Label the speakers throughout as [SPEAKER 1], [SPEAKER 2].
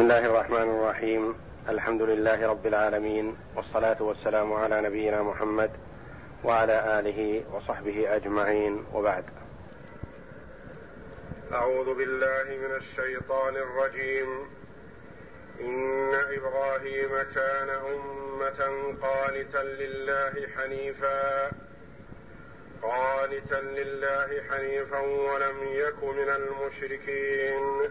[SPEAKER 1] بسم الله الرحمن الرحيم الحمد لله رب العالمين والصلاه والسلام على نبينا محمد وعلى اله وصحبه اجمعين وبعد
[SPEAKER 2] اعوذ بالله من الشيطان الرجيم ان إبراهيم كان امه قانتا لله حنيفا قانتا لله حنيفا ولم يك من المشركين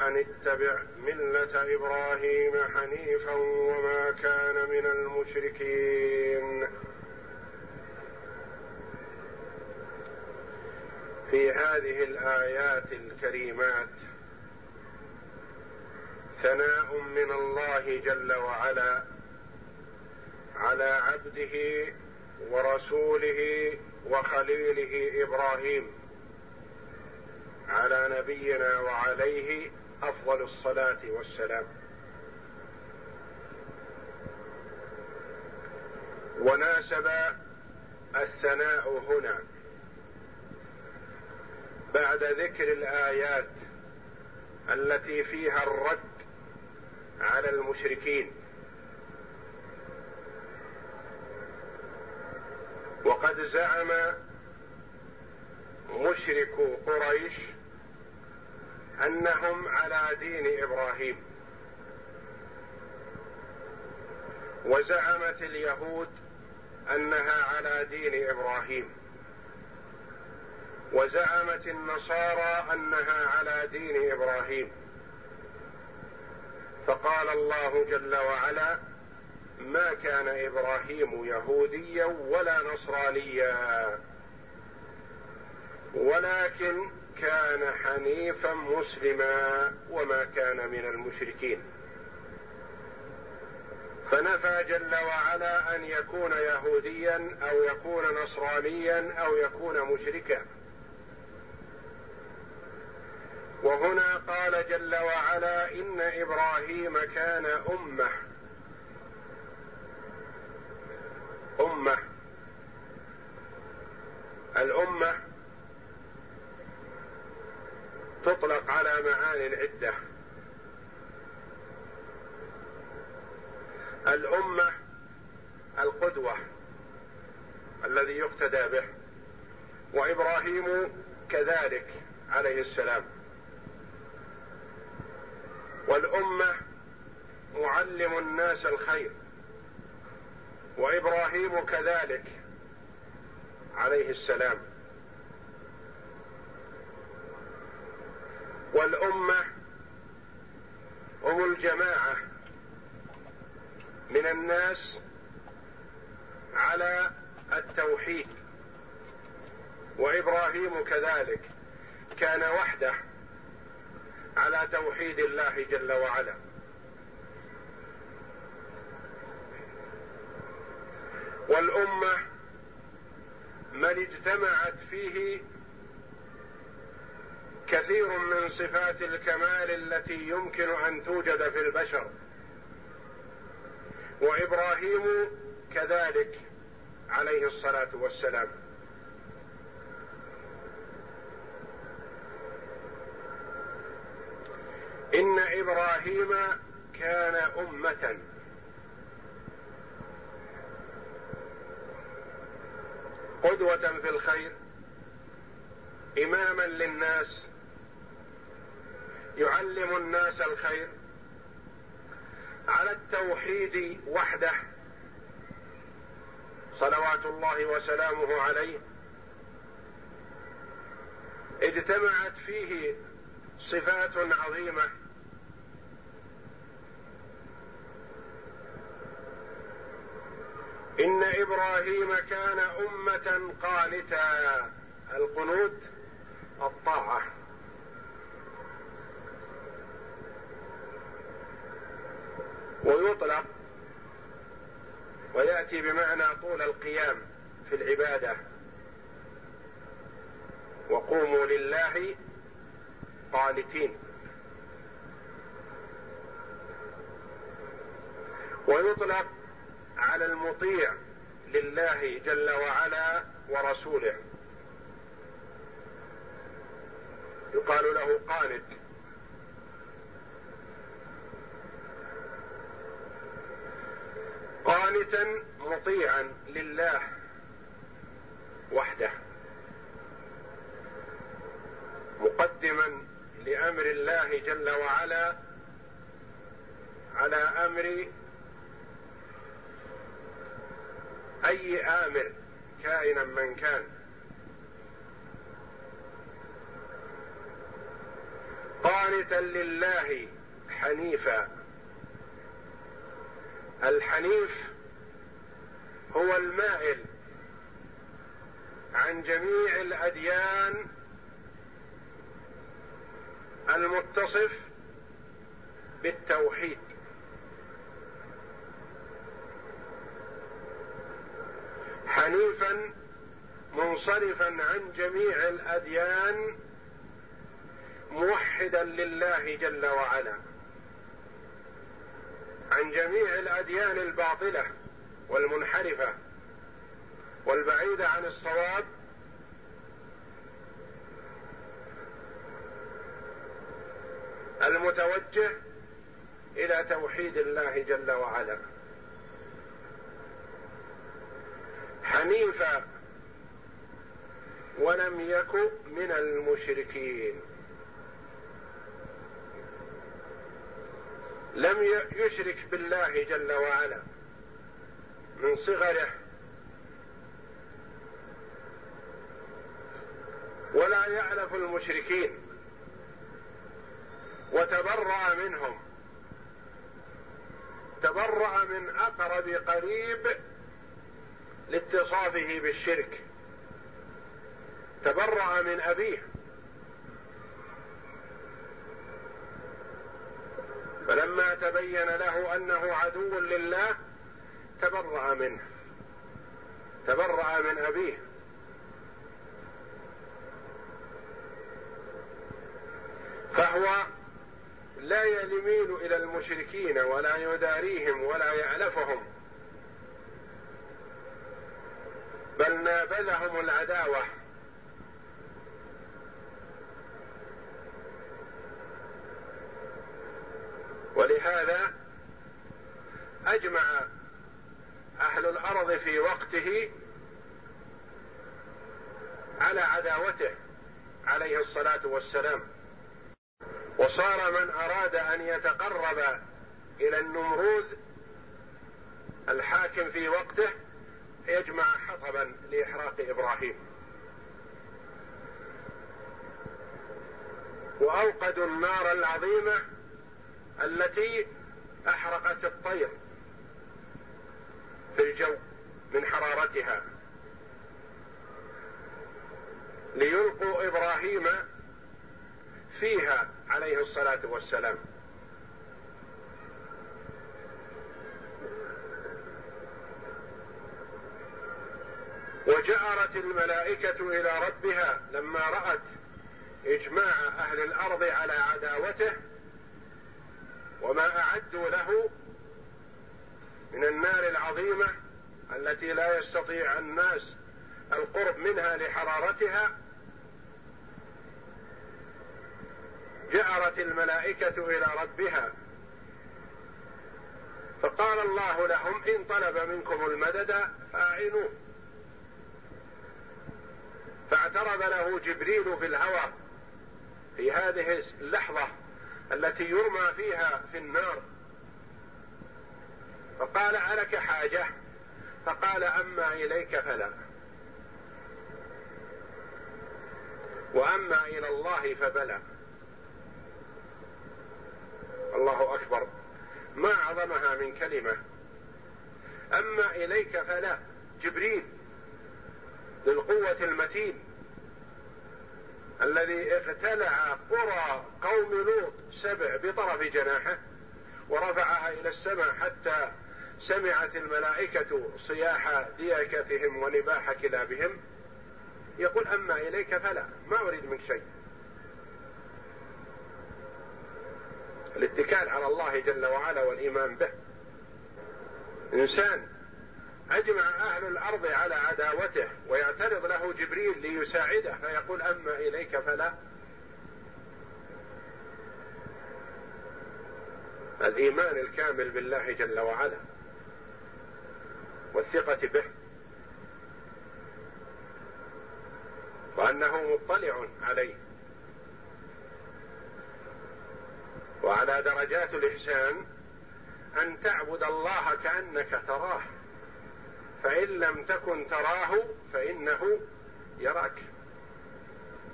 [SPEAKER 2] أن اتبع ملة إبراهيم حنيفا وما كان من المشركين. في هذه الآيات الكريمات ثناء من الله جل وعلا على عبده ورسوله وخليله إبراهيم على نبينا وعليه أفضل الصلاة والسلام. وناسب الثناء هنا. بعد ذكر الآيات التي فيها الرد على المشركين. وقد زعم مشرك قريش أنهم على دين إبراهيم. وزعمت اليهود أنها على دين إبراهيم. وزعمت النصارى أنها على دين إبراهيم. فقال الله جل وعلا ما كان إبراهيم يهوديا ولا نصرانيا. ولكن كان حنيفا مسلما وما كان من المشركين. فنفى جل وعلا أن يكون يهوديا أو يكون نصرانيا أو يكون مشركا. وهنا قال جل وعلا إن إبراهيم كان أمة. أمة. الأمة تطلق على معان عده الأمة القدوة الذي يقتدى به وإبراهيم كذلك عليه السلام. والأمة معلم الناس الخير وإبراهيم كذلك عليه السلام. والأمة هم الجماعة من الناس على التوحيد وإبراهيم كذلك كان وحده على توحيد الله جل وعلا. والأمة من اجتمعت فيه كثير من صفات الكمال التي يمكن أن توجد في البشر. وإبراهيم كذلك عليه الصلاة والسلام. إن إبراهيم كان أمة. قدوة في الخير إماما للناس يعلم الناس الخير على التوحيد وحده صلوات الله وسلامه عليه اجتمعت فيه صفات عظيمة إن إبراهيم كان أمة قانتا القنوت الطاعة ويطلق ويأتي بمعنى طول القيام في العبادة. وقوموا لله قانتين. ويطلق على المطيع لله جل وعلا ورسوله. يقال له قانت. قانتا مطيعا لله وحده مقدما لأمر الله جل وعلا على أمر أي آمر كائنا من كان. قانتا لله حنيفا. الحنيف هو المائل عن جميع الأديان المتصف بالتوحيد. حنيفا منصرفا عن جميع الأديان موحدا لله جل وعلا. عن جميع الأديان الباطلة والمنحرفة والبعيدة عن الصواب المتوجه إلى توحيد الله جل وعلا. حنيفا ولم يك من المشركين. لم يشرك بالله جل وعلا. من صغره. ولا يعلف المشركين. وتبرأ منهم. تبرأ من أقرب قريب لاتصافه بالشرك. تبرأ من أبيه. فلما تبين له أنه عدو لله تبرأ منه. تبرأ من أبيه. فهو لا يميل إلى المشركين ولا يداريهم ولا يألفهم. بل نابذهم العداوة. ولهذا أجمع أهل الأرض في وقته على عداوته عليه الصلاة والسلام. وصار من أراد أن يتقرب إلى النمروذ الحاكم في وقته يجمع حطبا لإحراق إبراهيم. وأوقدوا النار العظيمة التي أحرقت الطير في الجو من حرارتها. ليلقوا إبراهيم فيها عليه الصلاة والسلام. وجأرت الملائكة إلى ربها لما رأت إجماع أهل الأرض على عداوته وما أعدوا له من النار العظيمة التي لا يستطيع الناس القرب منها لحرارتها جأرت الملائكة إلى ربها. فقال الله لهم إن طلب منكم المدد فأعينوه. فاعترض له جبريل في الهوى في هذه اللحظة. التي يرمى فيها في النار. فقال ألك حاجة؟ فقال أما إليك فلا. وأما إلى الله فبلى. الله أكبر. ما أعظمها من كلمة. أما إليك فلا. جبريل. للقوه المتين. الذي اقتلع قرى قوم لوط سبع بطرف جناحه ورفعها إلى السماء حتى سمعت الملائكة صياح ديكتهم ونباح كلابهم. يقول أما إليك فلا ما أريد منك شيء. الاتكال على الله جل وعلا والإيمان به. إنسان أجمع أهل الأرض على عداوته ويعترض له جبريل ليساعده فيقول أما إليك فلا. الإيمان الكامل بالله جل وعلا والثقة به. وأنه مطلع عليه. وعلى درجات الإحسان أن تعبد الله كأنك تراه. فإن لم تكن تراه فإنه يراك.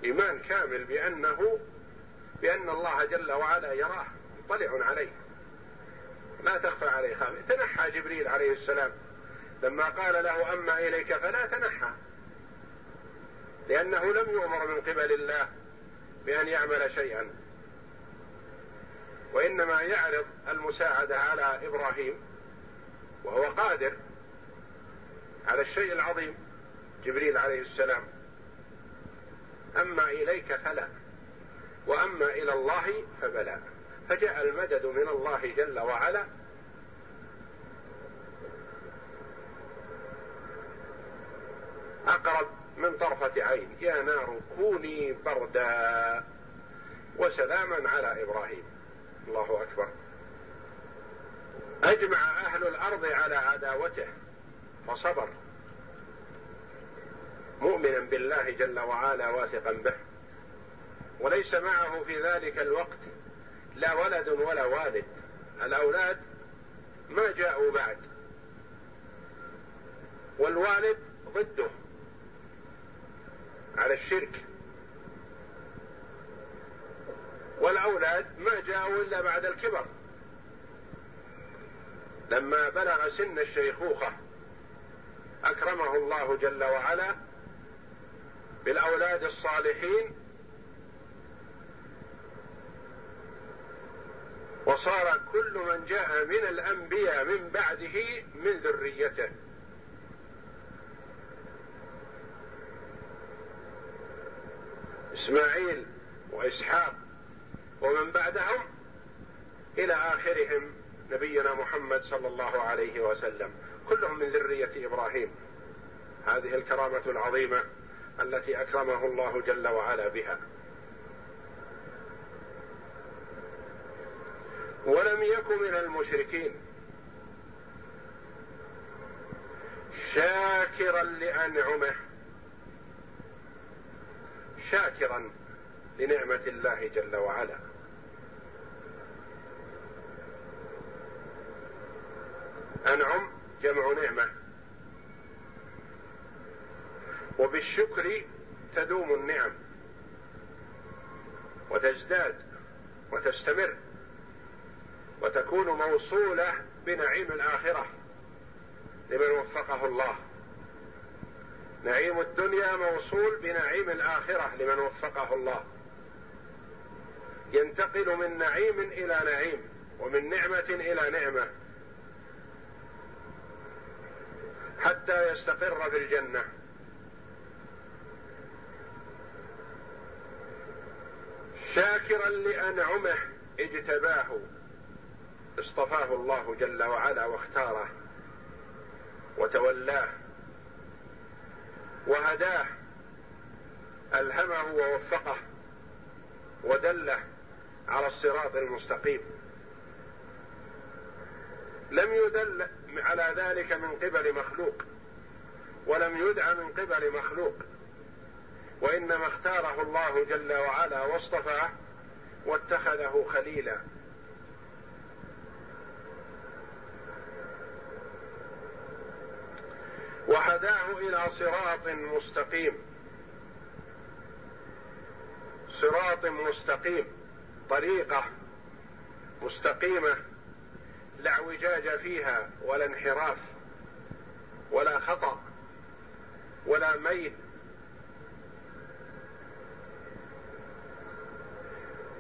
[SPEAKER 2] إيمان كامل بأنه بأن الله جل وعلا يراه مطلع عليه. لا تخفى عليه خافية تنحى جبريل عليه السلام. لما قال له أما إليك فلا تنحى. لأنه لم يؤمر من قبل الله بأن يعمل شيئا. وإنما يعرض المساعدة على إبراهيم وهو قادر على الشيء العظيم جبريل عليه السلام. أما إليك فلا وأما إلى الله فبلى. فجاء المدد من الله جل وعلا. أقرب من طرفة عين. يا نار كوني بردا. وسلاما على إبراهيم. الله أكبر. أجمع أهل الأرض على عداوته. فصبر مؤمنا بالله جل وعلا واثقا به. وليس معه في ذلك الوقت لا ولد ولا والد. الأولاد ما جاءوا بعد. والوالد ضده على الشرك. والأولاد ما جاءوا إلا بعد الكبر. لما بلغ سن الشيخوخة أكرمه الله جل وعلا بالأولاد الصالحين وصار كل من جاء من الأنبياء من بعده من ذريته. إسماعيل وإسحاق ومن بعدهم إلى آخرهم نبينا محمد صلى الله عليه وسلم. كلهم من ذرية إبراهيم. هذه الكرامة العظيمة التي أكرمه الله جل وعلا بها. ولم يكن من المشركين. شاكرا لأنعمه. شاكرا لنعمة الله جل وعلا. أنعم جمع نعمة. وبالشكر تدوم النعم. وتزداد وتستمر. وتكون موصولة بنعيم الآخرة لمن وفقه الله. نعيم الدنيا موصول بنعيم الآخرة لمن وفقه الله. ينتقل من نعيم إلى نعيم ومن نعمة إلى نعمة. حتى يستقر في الجنة شاكرا لأنعمه اجتباه. اصطفاه الله جل وعلا واختاره. وتولاه. وهداه. ألهمه ووفقه. ودله على الصراط المستقيم. لم يدل على ذلك من قبل مخلوق ولم يدع من قبل مخلوق. وإنما اختاره الله جل وعلا واصطفاه واتخذه خليلا. وهداه إلى صراط مستقيم. صراط مستقيم طريقة مستقيمة. لا اعوجاج فيها ولا انحراف ولا خطأ ولا ميل.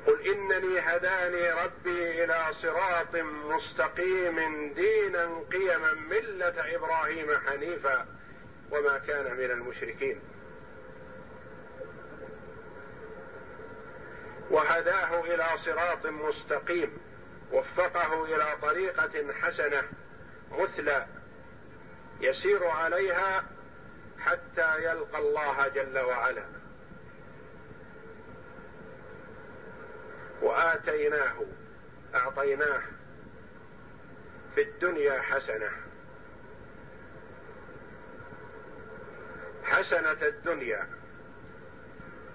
[SPEAKER 2] قل إنني هداني ربي إلى صراط مستقيم دينا قيما ملة إبراهيم حنيفا وما كان من المشركين. وهداه إلى صراط مستقيم. وفقه إلى طريقة حسنة مثلى يسير عليها حتى يلقى الله جل وعلا. وآتيناه أعطيناه في الدنيا حسنة. حسنة الدنيا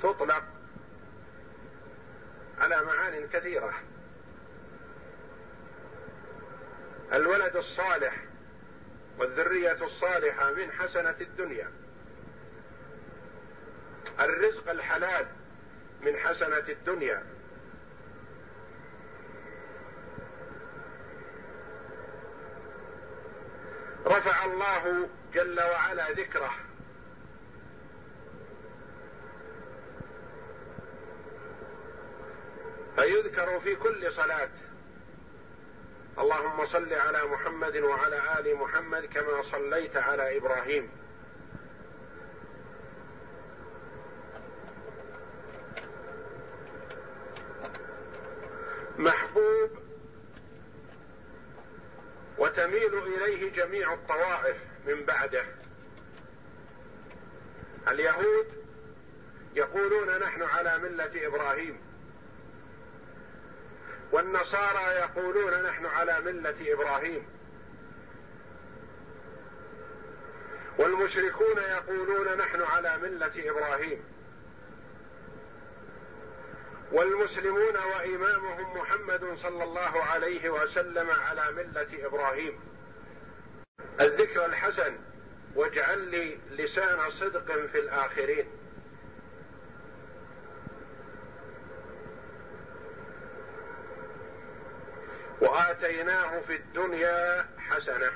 [SPEAKER 2] تطلق على معان كثيرة. الولد الصالح والذرية الصالحة من حسنة الدنيا. الرزق الحلال من حسنة الدنيا. رفع الله جل وعلا ذكره. فيذكر في كل صلاة. اللهم صل على محمد وعلى آل محمد كما صليت على إبراهيم. محبوب وتميل إليه جميع الطوائف من بعده. اليهود يقولون نحن على ملة إبراهيم. والنصارى يقولون نحن على ملة إبراهيم. والمشركون يقولون نحن على ملة إبراهيم. والمسلمون وإمامهم محمد صلى الله عليه وسلم على ملة إبراهيم. الذكر الحسن واجعل لي لسان صدق في الآخرين. وآتيناه في الدنيا حسنة.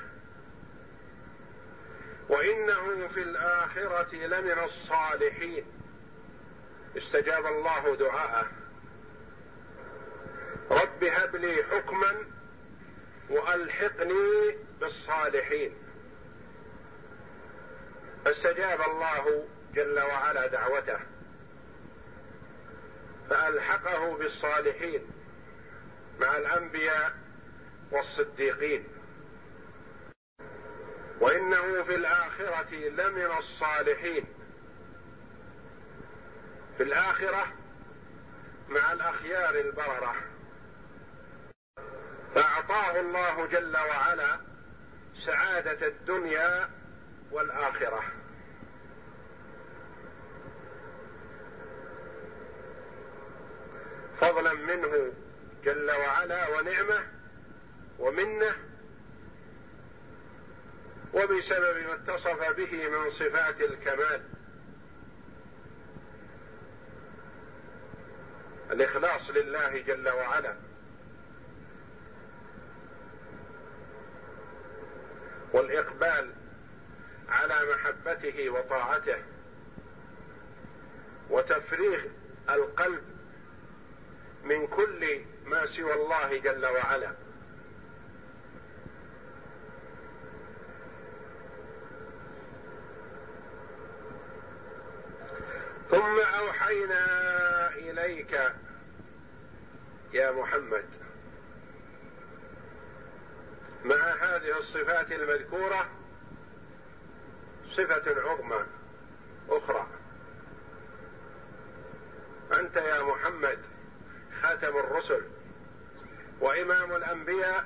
[SPEAKER 2] وإنه في الآخرة لمن الصالحين. استجاب الله دعاءه. رب هب لي حكما وألحقني بالصالحين. فاستجاب الله جل وعلا دعوته. فألحقه بالصالحين مع الأنبياء والصديقين. وإنه في الآخرة لمن الصالحين. في الآخرة مع الأخيار البررة. فأعطاه الله جل وعلا سعادة الدنيا والآخرة. فضلا منه جل وعلا ونعمة ومنه وبسبب ما اتصف به من صفات الكمال. الإخلاص لله جل وعلا. والإقبال على محبته وطاعته. وتفريغ القلب من كل ما سوى الله جل وعلا. ثم أوحينا إليك يا محمد. مع هذه الصفات المذكورة صفة عظمى أخرى. أنت يا محمد خاتم الرسل وإمام الأنبياء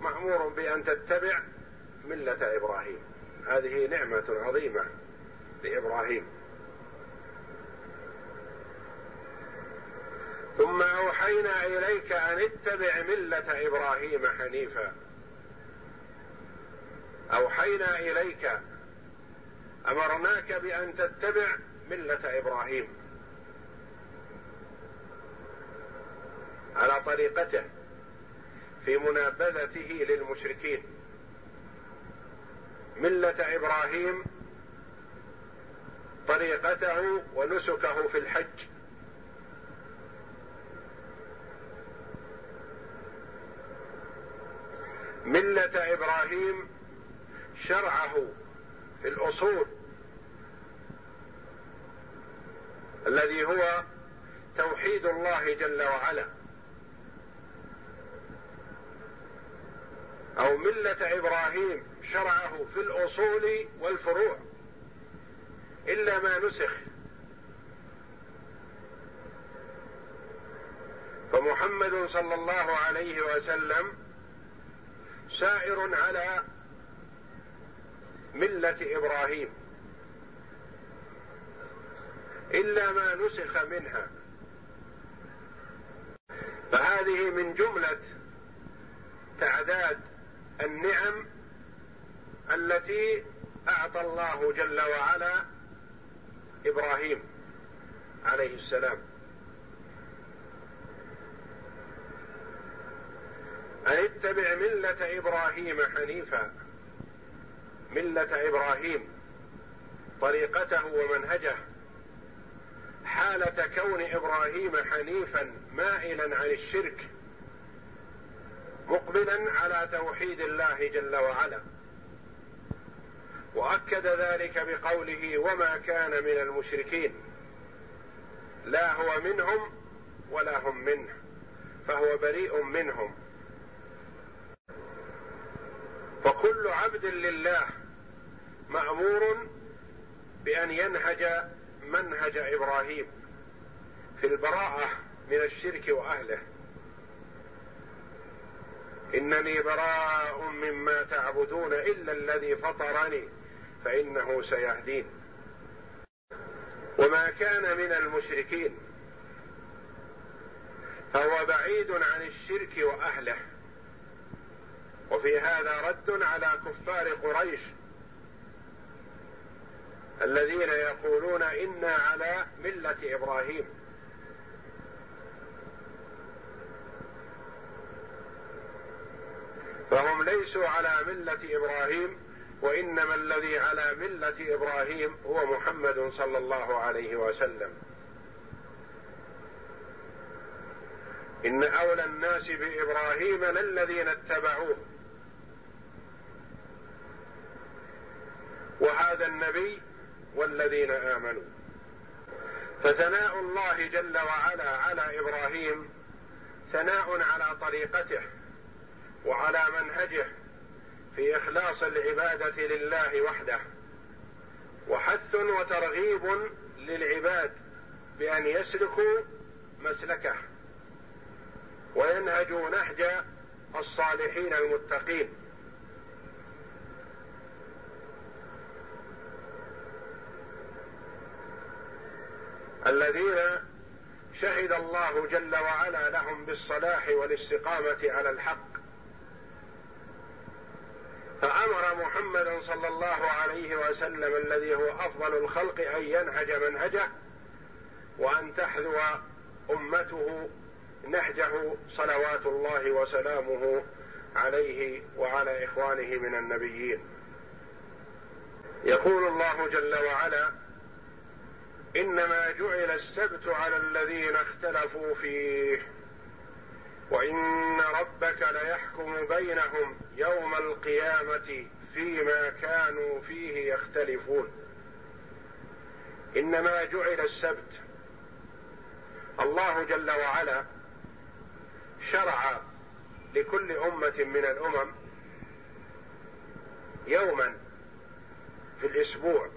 [SPEAKER 2] مأمور بأن تتبع ملة إبراهيم. هذه نعمة عظيمة لإبراهيم. ثم أوحينا إليك أن اتبع ملة إبراهيم حنيفا. أوحينا إليك. أمرناك بأن تتبع ملة إبراهيم. على طريقته في منابذته للمشركين. ملة إبراهيم طريقته ونسكه في الحج. ملة إبراهيم شرعه في الأصول الذي هو توحيد الله جل وعلا. أو ملة إبراهيم شرعه في الأصول والفروع. إلا ما نسخ. فمحمد صلى الله عليه وسلم سائر على ملة إبراهيم. إلا ما نسخ منها. فهذه من جملة تعداد النعم التي أعطى الله جل وعلا إبراهيم عليه السلام. أن اتبع ملة إبراهيم حنيفا. ملة إبراهيم. طريقته ومنهجه. حالة كون إبراهيم حنيفا مائلا عن الشرك. مقبلا على توحيد الله جل وعلا. وأكد ذلك بقوله وما كان من المشركين. لا هو منهم ولا هم منه. فهو بريء منهم. فكل عبد لله مأمور بأن ينهج منهج إبراهيم في البراءة من الشرك وأهله. إنني براء مما تعبدون إلا الذي فطرني فإنه سيهدين. وما كان من المشركين فهو بعيد عن الشرك وأهله. وفي هذا رد على كفار قريش الذين يقولون إنا على ملة إبراهيم. فهم ليسوا على ملة إبراهيم وإنما الذي على ملة إبراهيم هو محمد صلى الله عليه وسلم. إن أولى الناس بإبراهيم للذين اتبعوه. وهذا النبي والذين آمنوا. فثناء الله جل وعلا على إبراهيم ثناء على طريقته وعلى منهجه في إخلاص العبادة لله وحده وحث وترغيب للعباد بأن يسلكوا مسلكه وينهجوا نهج الصالحين المتقين. الذين شهد الله جل وعلا لهم بالصلاح والاستقامة على الحق. فأمر محمدا صلى الله عليه وسلم الذي هو أفضل الخلق أن ينهج منهجه وأن تحذو أمته نهجه صلوات الله وسلامه عليه وعلى إخوانه من النبيين. يقول الله جل وعلا إنما جعل السبت على الذين اختلفوا فيه. وإن ربك ليحكم بينهم يوم القيامة فيما كانوا فيه يختلفون. إنما جعل السبت الله جل وعلا شرع لكل أمة من الأمم يوما في الأسبوع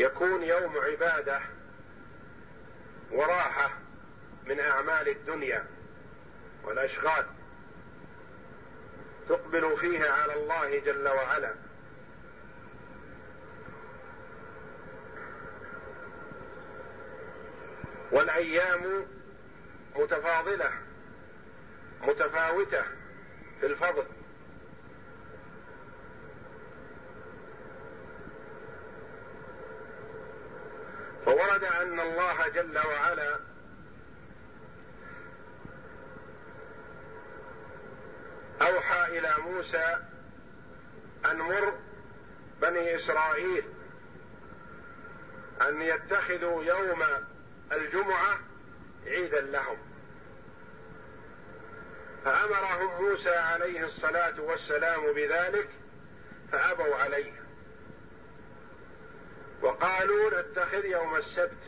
[SPEAKER 2] يكون يوم عبادة وراحة من أعمال الدنيا والأشغال تقبل فيه على الله جل وعلا. والأيام متفاضلة متفاوتة في الفضل. فورد أن الله جل وعلا أوحى إلى موسى أن مر بني إسرائيل أن يتخذوا يوم الجمعة عيدا لهم. فأمرهم موسى عليه الصلاة والسلام بذلك فأبوا عليه. وقالوا نتخذ يوم السبت.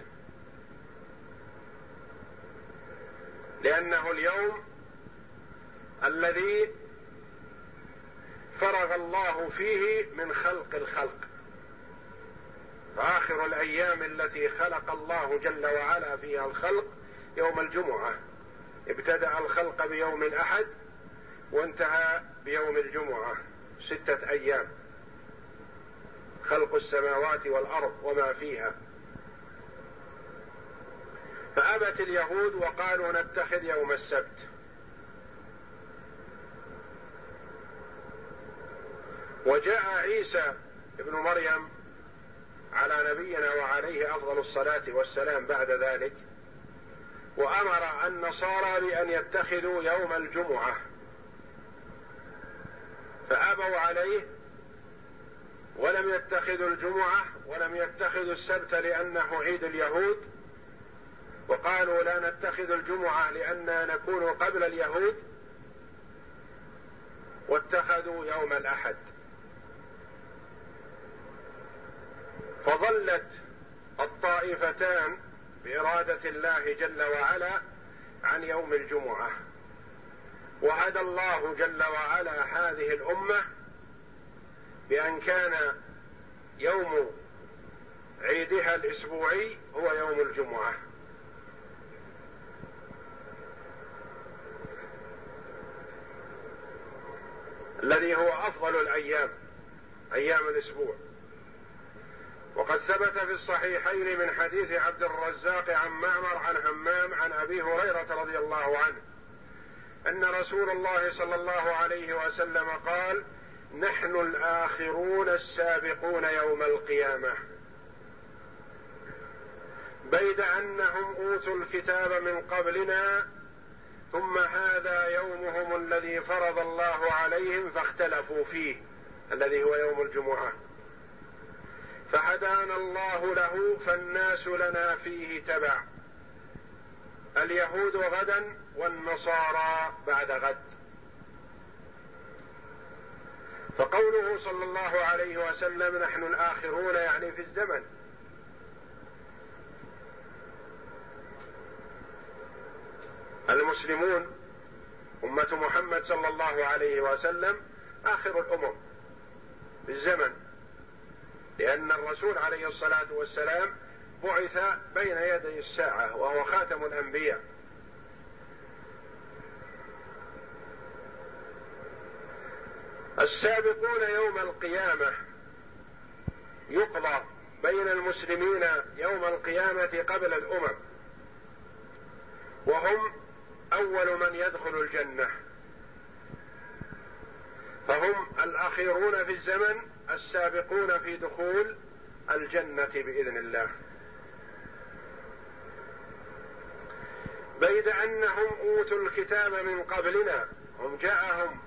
[SPEAKER 2] لأنه اليوم الذي فرغ الله فيه من خلق الخلق. فاخر الأيام التي خلق الله جل وعلا فيها الخلق يوم الجمعة. ابتدأ الخلق بيوم الأحد وانتهى بيوم الجمعة. ستة أيام. خلق السماوات والأرض وما فيها. فأبت اليهود وقالوا نتخذ يوم السبت. وجاء عيسى ابن مريم على نبينا وعليه أفضل الصلاة والسلام بعد ذلك وأمر النصارى بأن يتخذوا يوم الجمعة. فأبوا عليه ولم يتخذوا الجمعة ولم يتخذوا السبت لأنه عيد اليهود وقالوا لا نتخذ الجمعة لاننا نكون قبل اليهود واتخذوا يوم الأحد. فظلت الطائفتان بإرادة الله جل وعلا عن يوم الجمعة. وهدى الله جل وعلا هذه الأمة بأن كان يوم عيدها الأسبوعي هو يوم الجمعة. الذي هو أفضل الأيام أيام الأسبوع. وقد ثبت في الصحيحين من حديث عبد الرزاق عن معمر عن همام عن أبي هريرة رضي الله عنه أن رسول الله صلى الله عليه وسلم قال نحن الآخرون السابقون يوم القيامة. بيد أنهم أوتوا الكتاب من قبلنا ثم هذا يومهم الذي فرض الله عليهم فاختلفوا فيه الذي هو يوم الجمعة. فهدانا الله له فالناس لنا فيه تبع. اليهود غدا والنصارى بعد غد. فقوله صلى الله عليه وسلم نحن الآخرون يعني في الزمن. المسلمون أمة محمد صلى الله عليه وسلم آخر الأمم في الزمن لأن الرسول عليه الصلاة والسلام بعث بين يدي الساعة وهو خاتم الأنبياء. السابقون يوم القيامة يقضى بين المسلمين يوم القيامة قبل الأمم. وهم أول من يدخل الجنة. فهم الأخيرون في الزمن السابقون في دخول الجنة بإذن الله. بيد أنهم أوتوا الكتاب من قبلنا هم جاءهم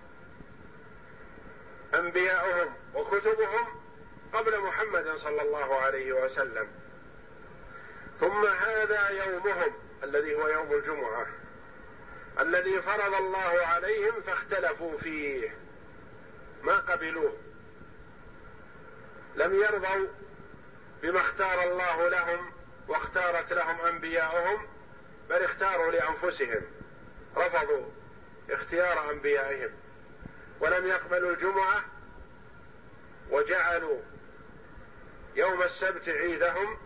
[SPEAKER 2] أنبياؤهم وكتبهم قبل محمد صلى الله عليه وسلم. ثم هذا يومهم الذي هو يوم الجمعة الذي فرض الله عليهم فاختلفوا فيه. ما قبلوه. لم يرضوا بما اختار الله لهم واختارت لهم أنبياؤهم بل اختاروا لأنفسهم. رفضوا اختيار أنبيائهم. ولم يقبلوا الجمعة وجعلوا يوم السبت عيدهم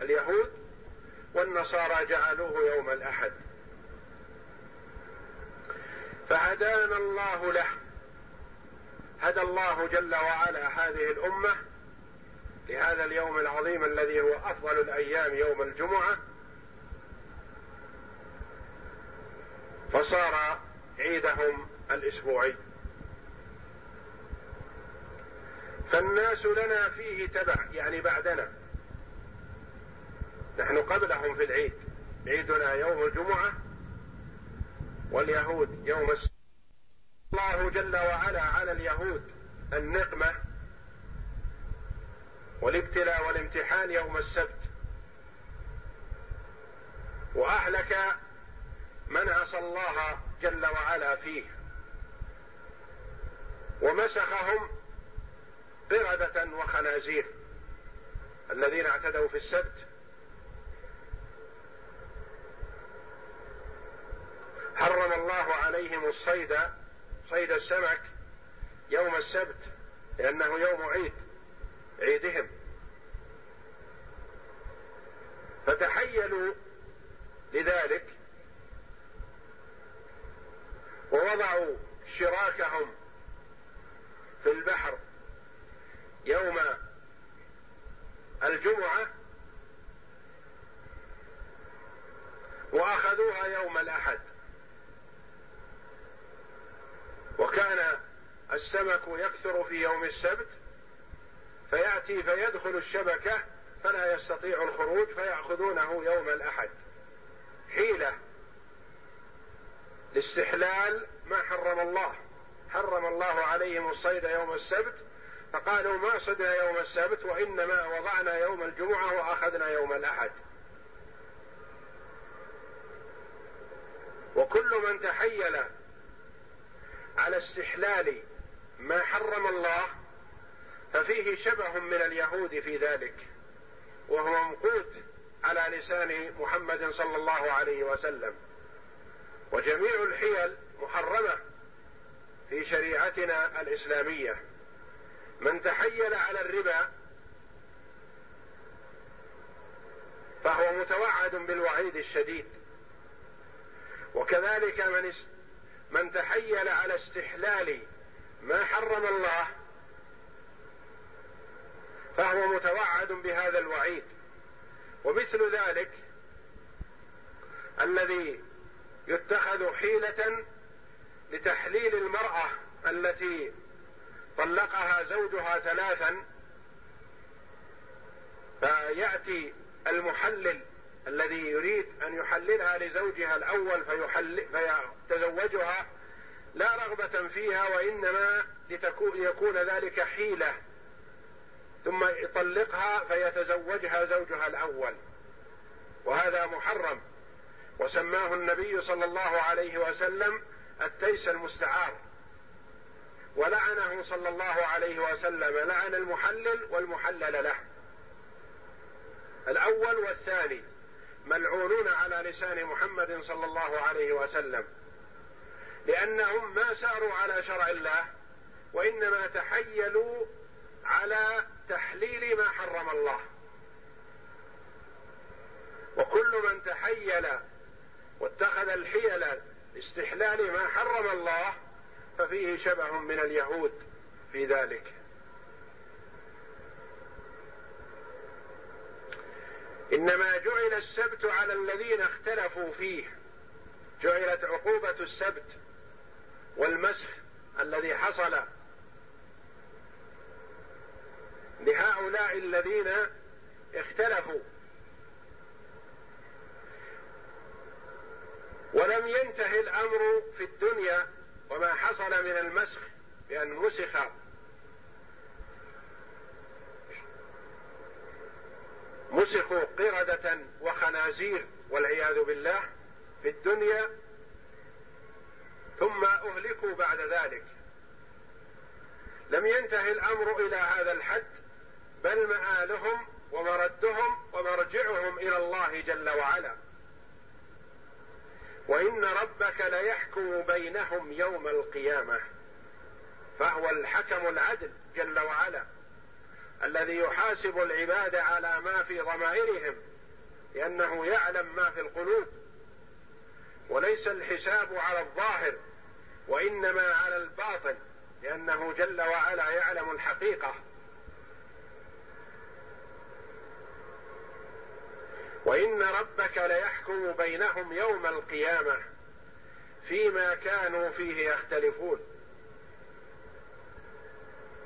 [SPEAKER 2] اليهود والنصارى جعلوه يوم الأحد. فهدانا الله له هدى الله جل وعلا هذه الأمة لهذا اليوم العظيم الذي هو أفضل الأيام يوم الجمعة. فصار عيدهم الأسبوعي. فالناس لنا فيه تبع يعني بعدنا. نحن قبلهم في العيد. عيدنا يوم الجمعة واليهود يوم السبت الله جل وعلا على اليهود النقمة والابتلاء والامتحان يوم السبت. وأهلك من عصى الله جل وعلا فيه. ومسخهم قردة وخنازير الذين اعتدوا في السبت. حرم الله عليهم الصيد صيد السمك يوم السبت لأنه يوم عيد عيدهم. فتحيلوا لذلك ووضعوا شراكهم في البحر يوم الجمعة وأخذوها يوم الأحد وكان يكثر في يوم السبت فيأتي فيدخل الشبكة فلا يستطيع الخروج فيأخذونه يوم الأحد. حيلة لاستحلال ما حرم الله. حرم الله عليهم الصيد يوم السبت فقالوا ما صدنا يوم السبت وإنما وضعنا يوم الجمعة وأخذنا يوم الأحد. وكل من تحيل على استحلال ما حرم الله ففيه شبه من اليهود في ذلك وهو مقوت على لسان محمد صلى الله عليه وسلم. وجميع الحيل محرمة في شريعتنا الإسلامية. من تحيل على الربا فهو متوعد بالوعيد الشديد. وكذلك من من تحيل على استحلال ما حرم الله فهو متوعد بهذا الوعيد. ومثل ذلك الذي يتخذ حيلة لتحليل المرأة التي طلقها زوجها ثلاثا فيأتي المحلل الذي يريد أن يحللها لزوجها الأول فيحل فيتزوجها لا رغبة فيها وإنما ليكون ذلك حيلة. ثم يطلقها فيتزوجها زوجها الأول. وهذا محرم. وسماه النبي صلى الله عليه وسلم التيس المستعار. ولعنه صلى الله عليه وسلم. لعن المحلل والمحلل له. الأول والثاني ملعونون على لسان محمد صلى الله عليه وسلم. لأنهم ما ساروا على شرع الله وإنما تحيلوا على تحليل ما حرم الله. وكل من تحيل واتخذ الحيل لاستحلال ما حرم الله ففيه شبه من اليهود في ذلك. إنما جعل السبت على الذين اختلفوا فيه. جعلت عقوبة السبت والمسخ الذي حصل لهؤلاء الذين اختلفوا. ولم ينتهي الأمر في الدنيا وما حصل من المسخ بأن مسخ. مسخوا قردة وخنازير والعياذ بالله في الدنيا ثم أهلكوا بعد ذلك. لم ينتهي الأمر إلى هذا الحد بل مآلهم ومردهم ومرجعهم إلى الله جل وعلا. وإن ربك ليحكم بينهم يوم القيامة فهو الحكم العدل جل وعلا الذي يحاسب العباد على ما في ضمائرهم لأنه يعلم ما في القلوب وليس الحساب على الظاهر. وإنما على الباطن لأنه جل وعلا يعلم الحقيقة. وإن ربك ليحكم بينهم يوم القيامة فيما كانوا فيه يختلفون.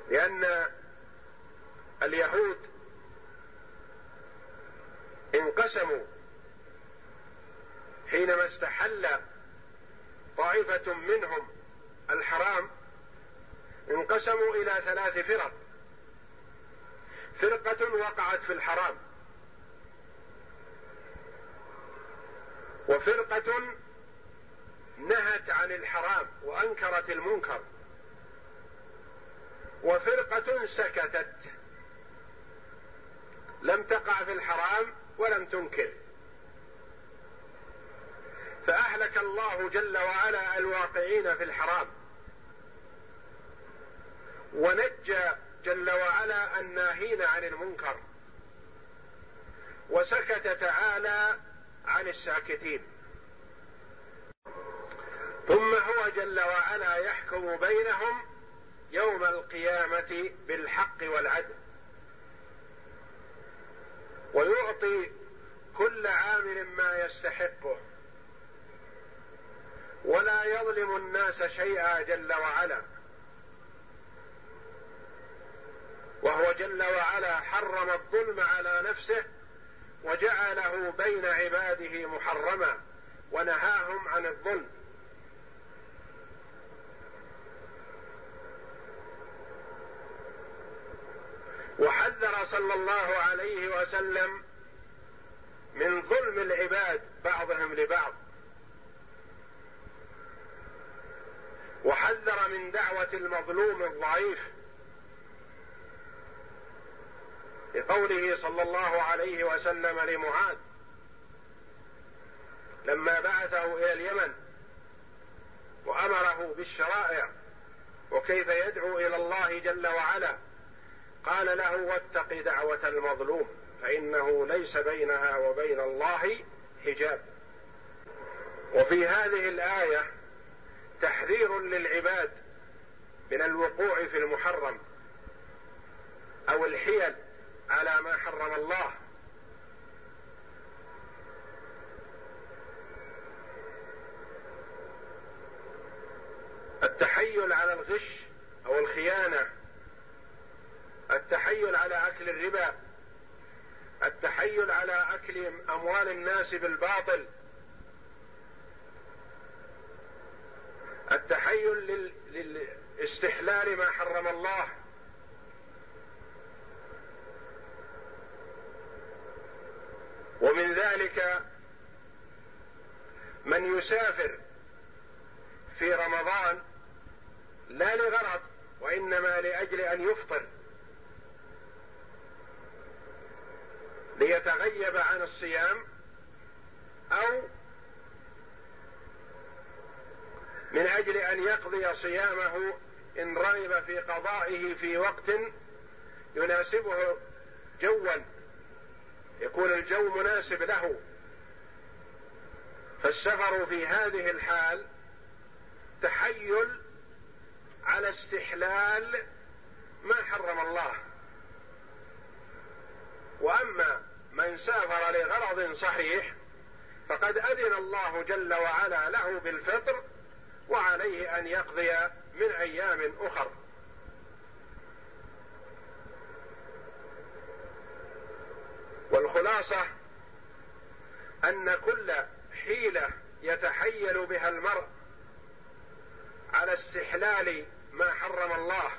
[SPEAKER 2] لأن اليهود انقسموا حينما استحل طائفة منهم الحرام انقسموا إلى ثلاث فرق. فرقة وقعت في الحرام. وفرقة نهت عن الحرام وأنكرت المنكر. وفرقة سكتت. لم تقع في الحرام ولم تنكر. فأهلك الله جل وعلا الواقعين في الحرام. ونجى جل وعلا الناهين عن المنكر. وسكت تعالى عن الساكتين. ثم هو جل وعلا يحكم بينهم يوم القيامة بالحق والعدل. ويعطي كل عامل ما يستحقه. ولا يظلم الناس شيئا جل وعلا. وهو جل وعلا حرم الظلم على نفسه وجعله بين عباده محرما ونهاهم عن الظلم. وحذر صلى الله عليه وسلم من ظلم العباد بعضهم لبعض. وحذر من دعوة المظلوم الضعيف. لقوله صلى الله عليه وسلم لمعاذ لما بعثه إلى اليمن وأمره بالشرائع وكيف يدعو إلى الله جل وعلا قال له واتق دعوة المظلوم فإنه ليس بينها وبين الله حجاب. وفي هذه الآية تحذير للعباد من الوقوع في المحرم أو الحيل على ما حرم الله. التحيل على الغش أو الخيانة. التحيل على أكل الربا. التحيل على أكل أموال الناس بالباطل. التحيل للاستحلال ما حرم الله. ومن ذلك من يسافر في رمضان لا لغرض وإنما لأجل أن يفطر ليتغيب عن الصيام أو من أجل أن يقضي صيامه إن رغب في قضائه في وقت يناسبه جوا يكون الجو مناسب له. فالسفر في هذه الحال تحيل على استحلال ما حرم الله. وأما من سافر لغرض صحيح فقد أذن الله جل وعلا له بالفطر وعليه أن يقضي من أيام أخر. والخلاصة أن كل حيلة يتحيل بها المرء على استحلال ما حرم الله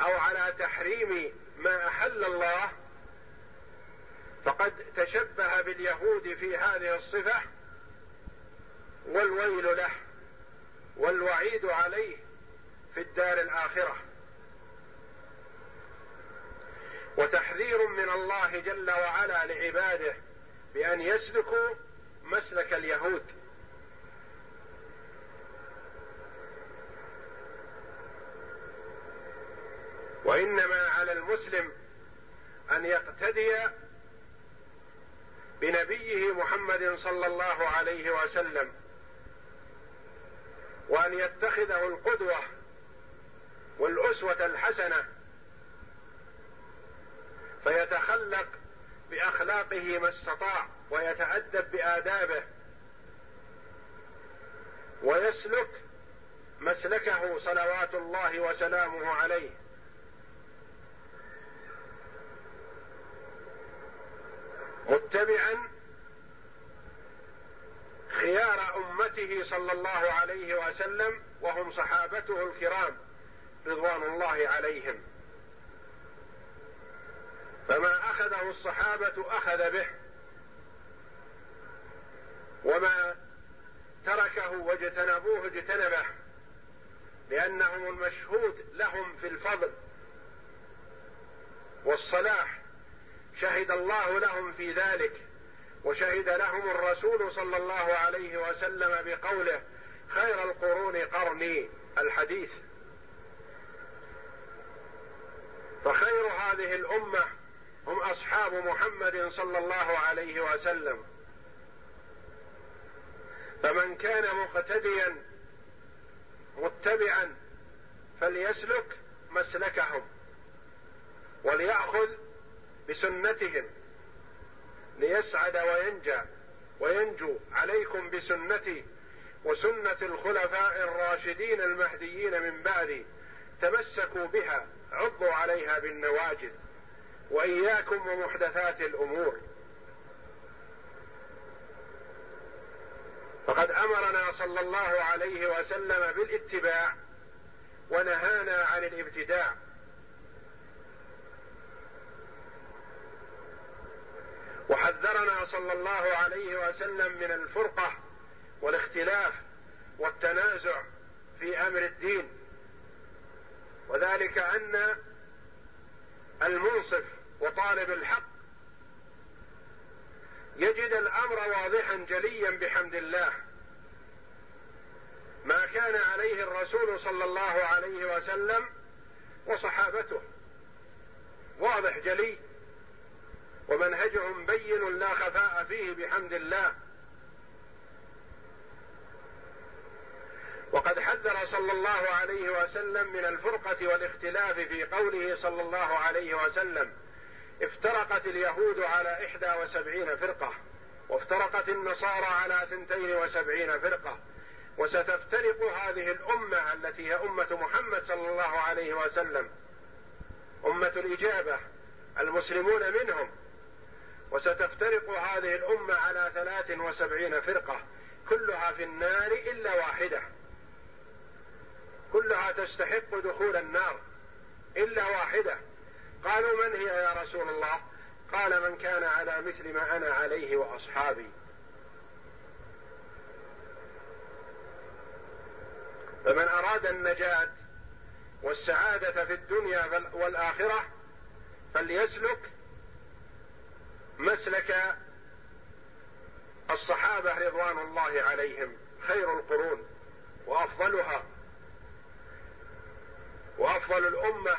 [SPEAKER 2] أو على تحريم ما أحل الله فقد تشبه باليهود في هذه الصفة والويل له. والوعيد عليه في الدار الآخرة. وتحذير من الله جل وعلا لعباده بأن يسلكوا مسلك اليهود. وإنما على المسلم أن يقتدي بنبيه محمد صلى الله عليه وسلم. وأن يتخذه القدوة والأسوة الحسنة فيتخلق بأخلاقه ما استطاع ويتأدب بآدابه ويسلك مسلكه صلوات الله وسلامه عليه. متبعا خيار أمته صلى الله عليه وسلم وهم صحابته الكرام رضوان الله عليهم. فما أخذه الصحابة أخذ به وما تركه واجتنبوه اجتنبه لأنهم المشهود لهم في الفضل والصلاح. شهد الله لهم في ذلك. وشهد لهم الرسول صلى الله عليه وسلم بقوله خير القرون قرني الحديث. فخير هذه الأمة هم أصحاب محمد صلى الله عليه وسلم. فمن كان مقتديا متبعا فليسلك مسلكهم وليأخذ بسنتهم. ليسعد وينجى وينجو عليكم بسنتي وسنة الخلفاء الراشدين المهديين من بعدي تمسكوا بها عضوا عليها بالنواجذ وإياكم ومحدثات الأمور. فقد أمرنا صلى الله عليه وسلم بالاتباع ونهانا عن الابتداع. وحذرنا صلى الله عليه وسلم من الفرقة والاختلاف والتنازع في أمر الدين. وذلك أن المنصف وطالب الحق يجد الأمر واضحا جليا بحمد الله. ما كان عليه الرسول صلى الله عليه وسلم وصحابته. واضح جلي. ومنهجهم بين لا خفاء فيه بحمد الله. وقد حذر صلى الله عليه وسلم من الفرقة والاختلاف في قوله صلى الله عليه وسلم افترقت اليهود على إحدى وسبعين فرقة وافترقت النصارى على ثنتين وسبعين فرقة وستفترق هذه الأمة التي هي أمة محمد صلى الله عليه وسلم أمة الإجابة المسلمون منهم وستفترق هذه الأمة على ثلاث وسبعين فرقة كلها في النار إلا واحدة. كلها تستحق دخول النار إلا واحدة. قالوا من هي يا رسول الله؟ قال من كان على مثل ما أنا عليه وأصحابي. فمن أراد النجاة والسعادة في الدنيا والآخرة فليسلك مسلك الصحابة رضوان الله عليهم خير القرون وأفضلها وأفضل الأمة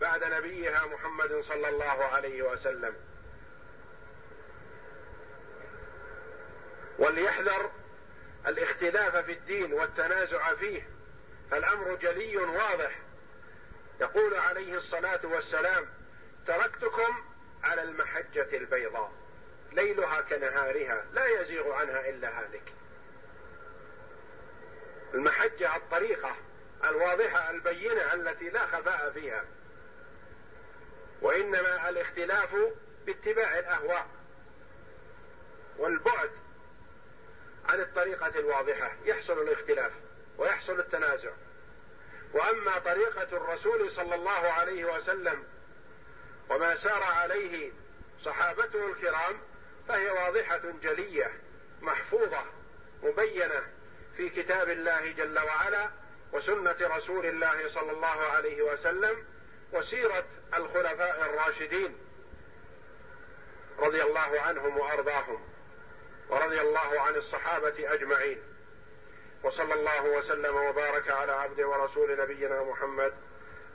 [SPEAKER 2] بعد نبيها محمد صلى الله عليه وسلم. وليحذر الاختلاف في الدين والتنازع فيه. فالامر جلي واضح. يقول عليه الصلاة والسلام تركتكم على المحجة البيضاء ليلها كنهارها لا يزيغ عنها إلا هالك. المحجة الطريقة الواضحة البينة التي لا خفاء فيها. وإنما الاختلاف باتباع الأهواء والبعد عن الطريقة الواضحة. يحصل الاختلاف ويحصل التنازع. وأما طريقة الرسول صلى الله عليه وسلم وما سار عليه صحابته الكرام فهي واضحة جلية محفوظة مبينة في كتاب الله جل وعلا وسنة رسول الله صلى الله عليه وسلم وسيرة الخلفاء الراشدين رضي الله عنهم وأرضاهم ورضي الله عن الصحابة أجمعين. وصلى الله وسلم وبارك على عبد ورسول نبينا محمد